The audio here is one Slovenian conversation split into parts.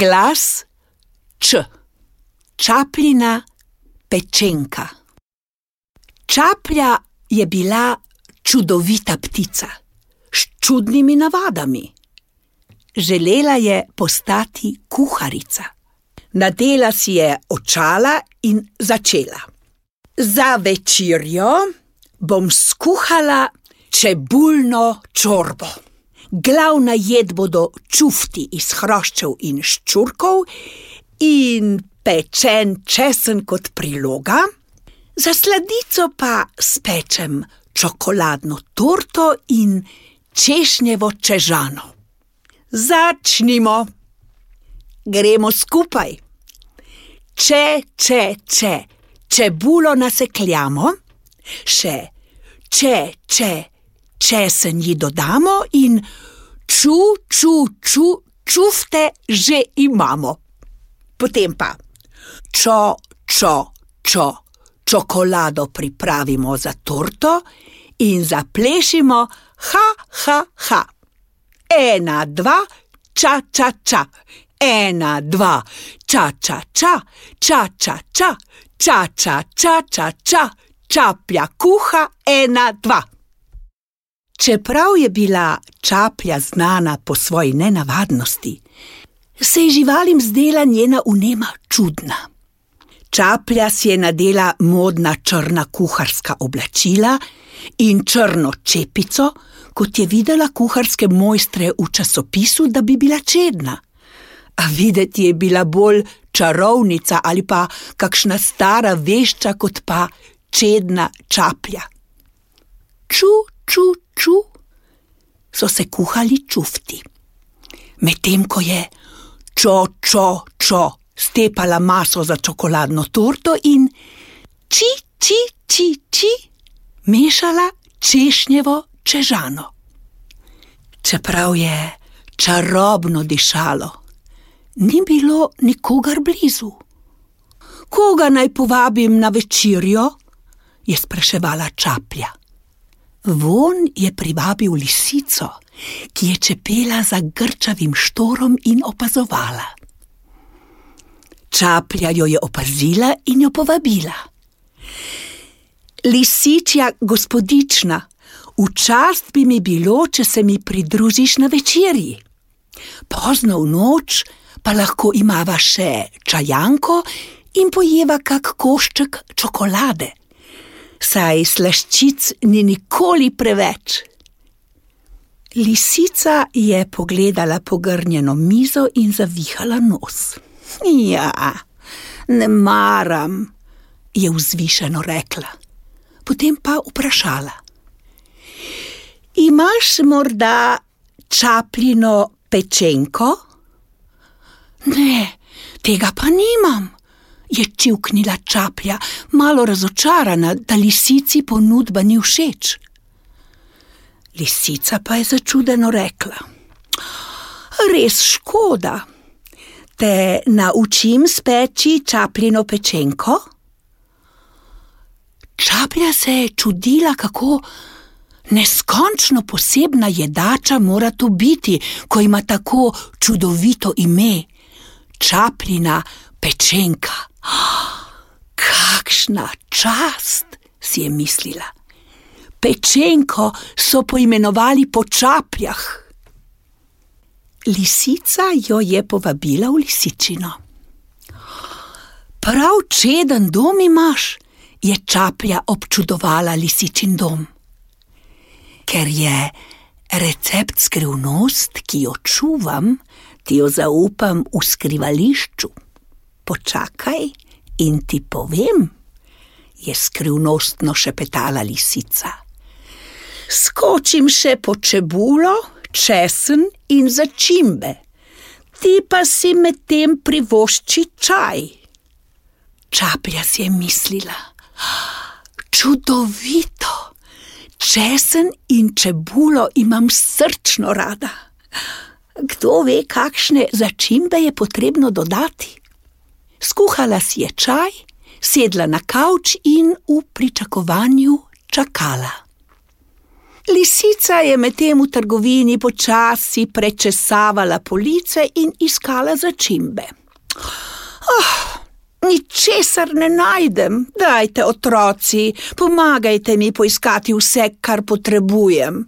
Glas Č, čapljina pečenka. Čaplja je bila čudovita ptica s čudnimi navadami. Želela je postati kuharica. Nadela si je očala in začela. Za večerjo bom skuhala čebulno čorbo. Glavna jed bodo čufti iz hroščev in ščurkov in pečen česen kot priloga, za sladico pa spečem čokoladno torto in češnjevo čežano. Začnimo. Gremo skupaj. Če, če, če, čebulo nasekljamo, še če, če, česen ji dodamo in ču, ču, ču, čufte že imamo. Potem pa čo, čo, čo, čokolado pripravimo za torto in zaplešimo, ha, ha, ha. Ena, dva, ča, ča, ča. Ena, dva, ča, ča, ča, ča, ča, ča, ča, ča, ča, ča, ča, čaplja kuha, ena, dva. Čeprav je bila čaplja znana po svoji nenavadnosti, se je živalim zdela njena unema čudna. Čaplja si je nadela modna črna kuharska oblačila in črno čepico, kot je videla kuharske mojstre v časopisu, da bi bila čedna. A videti je bila bolj čarovnica ali pa kakšna stara vešča, kot pa čedna čaplja. Ču, ču, ču, so se kuhali čufti. Medtem ko je čo, čo, čo, stepala maso za čokoladno torto in či, či, či, či, mešala češnjevo čežano. Čeprav je čarobno dišalo, ni bilo nikogar blizu. Koga naj povabim na večerjo? je spraševala čaplja. Von je privabil lisico, ki je čepela za grčavim štorom in opazovala. Čaplja jo je opazila in jo povabila. Lisičja gospodična, v čast bi mi bilo, če se mi pridružiš na večerji. Pozno v noč pa lahko imava še čajanko in pojeva kak košček čokolade saj slaščic ni nikoli preveč. Lisica je pogledala pogrnjeno mizo in zavihala nos. Ja, ne maram, je vzvišeno rekla. Potem pa vprašala: Imaš morda čapljino pečenko? Ne, tega pa nimam je čivknila čaplja, malo razočarana, da lisici ponudba ni všeč. Lisica pa je začudeno rekla: Res škoda, te naučim speči čapljino pečenko? Čaplja se je čudila, kako neskončno posebna jedača mora to biti, ko ima tako čudovito ime: Čapljina pečenka. Kakšna čast, si je mislila. Pečenko so poimenovali po čapljah. Lisica jo je povabila v lisičino. Prav čeden dom imaš, je čaplja občudovala lisičin dom. Ker je recept skrivnost, ki jo čuvam, ti jo zaupam v skrivališču počakaj in ti povem, je skrivnostno šepetala lisica. Skočim še po čebulo, česen in začimbe, ti pa si medtem privošči čaj. Čaplja si je mislila, čudovito, česen in čebulo imam srčno rada. Kdo ve, kakšne začimbe je potrebno dodati? Skuhala si je čaj, sedla na kavč in v pričakovanju čakala. Lisica je medtem v trgovini počasi prečesavala police in iskala začimbe. Oh, ničesar ne najdem, dajte otroci, pomagajte mi poiskati vse, kar potrebujem.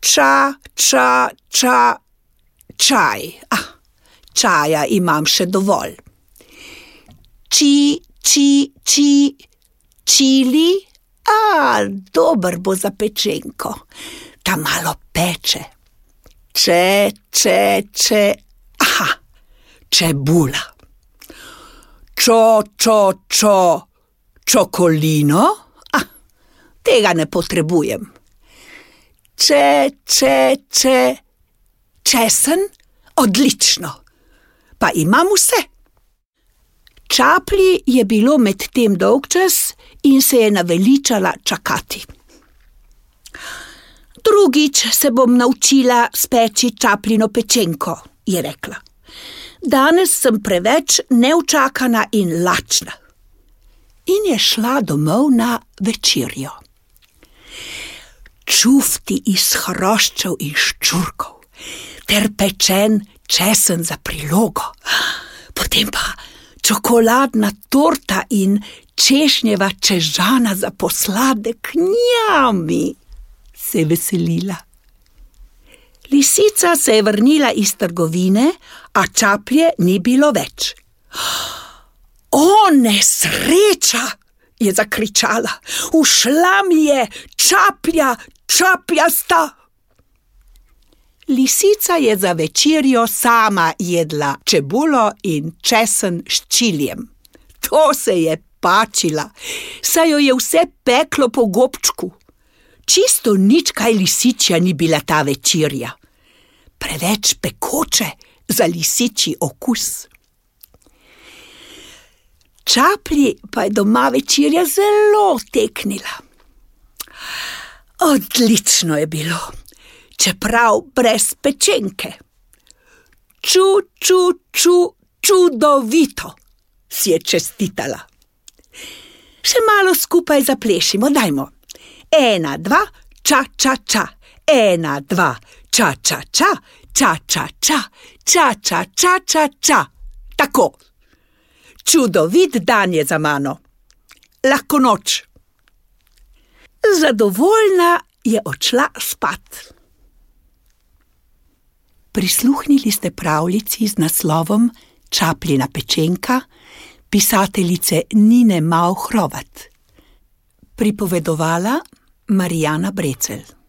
Ča, ča, ča, čaj. Ah, čaja imam še dovolj. Či, či, či, čili. A, dober bo za pečenko, ta malo peče. Če, če, če, aha, čebula. Čo, čo, čo, čokolino? Ah, tega ne potrebujem. Če, če, če, česen, odlično, pa imam vse. Čapli je bilo medtem dolg čas in se je naveličala čakati. Drugič se bom naučila speči čaplino pečenko, je rekla. Danes sem preveč neučakana in lačna. In je šla domov na večerjo. Čufti iz hroščev in ščurkov, ter pečen česen za prilogo, potem pa čokoladna torta in češnjeva čežana za posladek, njami, se je veselila. Lisica se je vrnila iz trgovine, a čaplje ni bilo več. O, nesreča! je zakričala, ušla mi je čaplja, čaplja sta! Lisica je za večerjo sama jedla čebulo in česen s čiljem. To se je pačila, saj jo je vse peklo po gobčku. Čisto nič kaj lisičja ni bila ta večerja. Preveč pekoče za lisiči okus. Čapli pa je doma večerja zelo teknila. Odlično je bilo čeprav brez pečenke. Ču, ču, ču, čudovito, si je čestitala. Še malo skupaj zaplešimo, dajmo. Ena, dva, ča, ča, ča, ena, dva, ča, ča, ča, ča, ča, ča, ča, ča, ča, ča, ča. Tako. Čudovit dan je za mano. Lahko noč. Zadovoljna je odšla spat. Prisluhnili ste pravljici z naslovom Čapljena pečenka, pisateljice Nine Mauhrovat. Pripovedovala Marijana Brecel.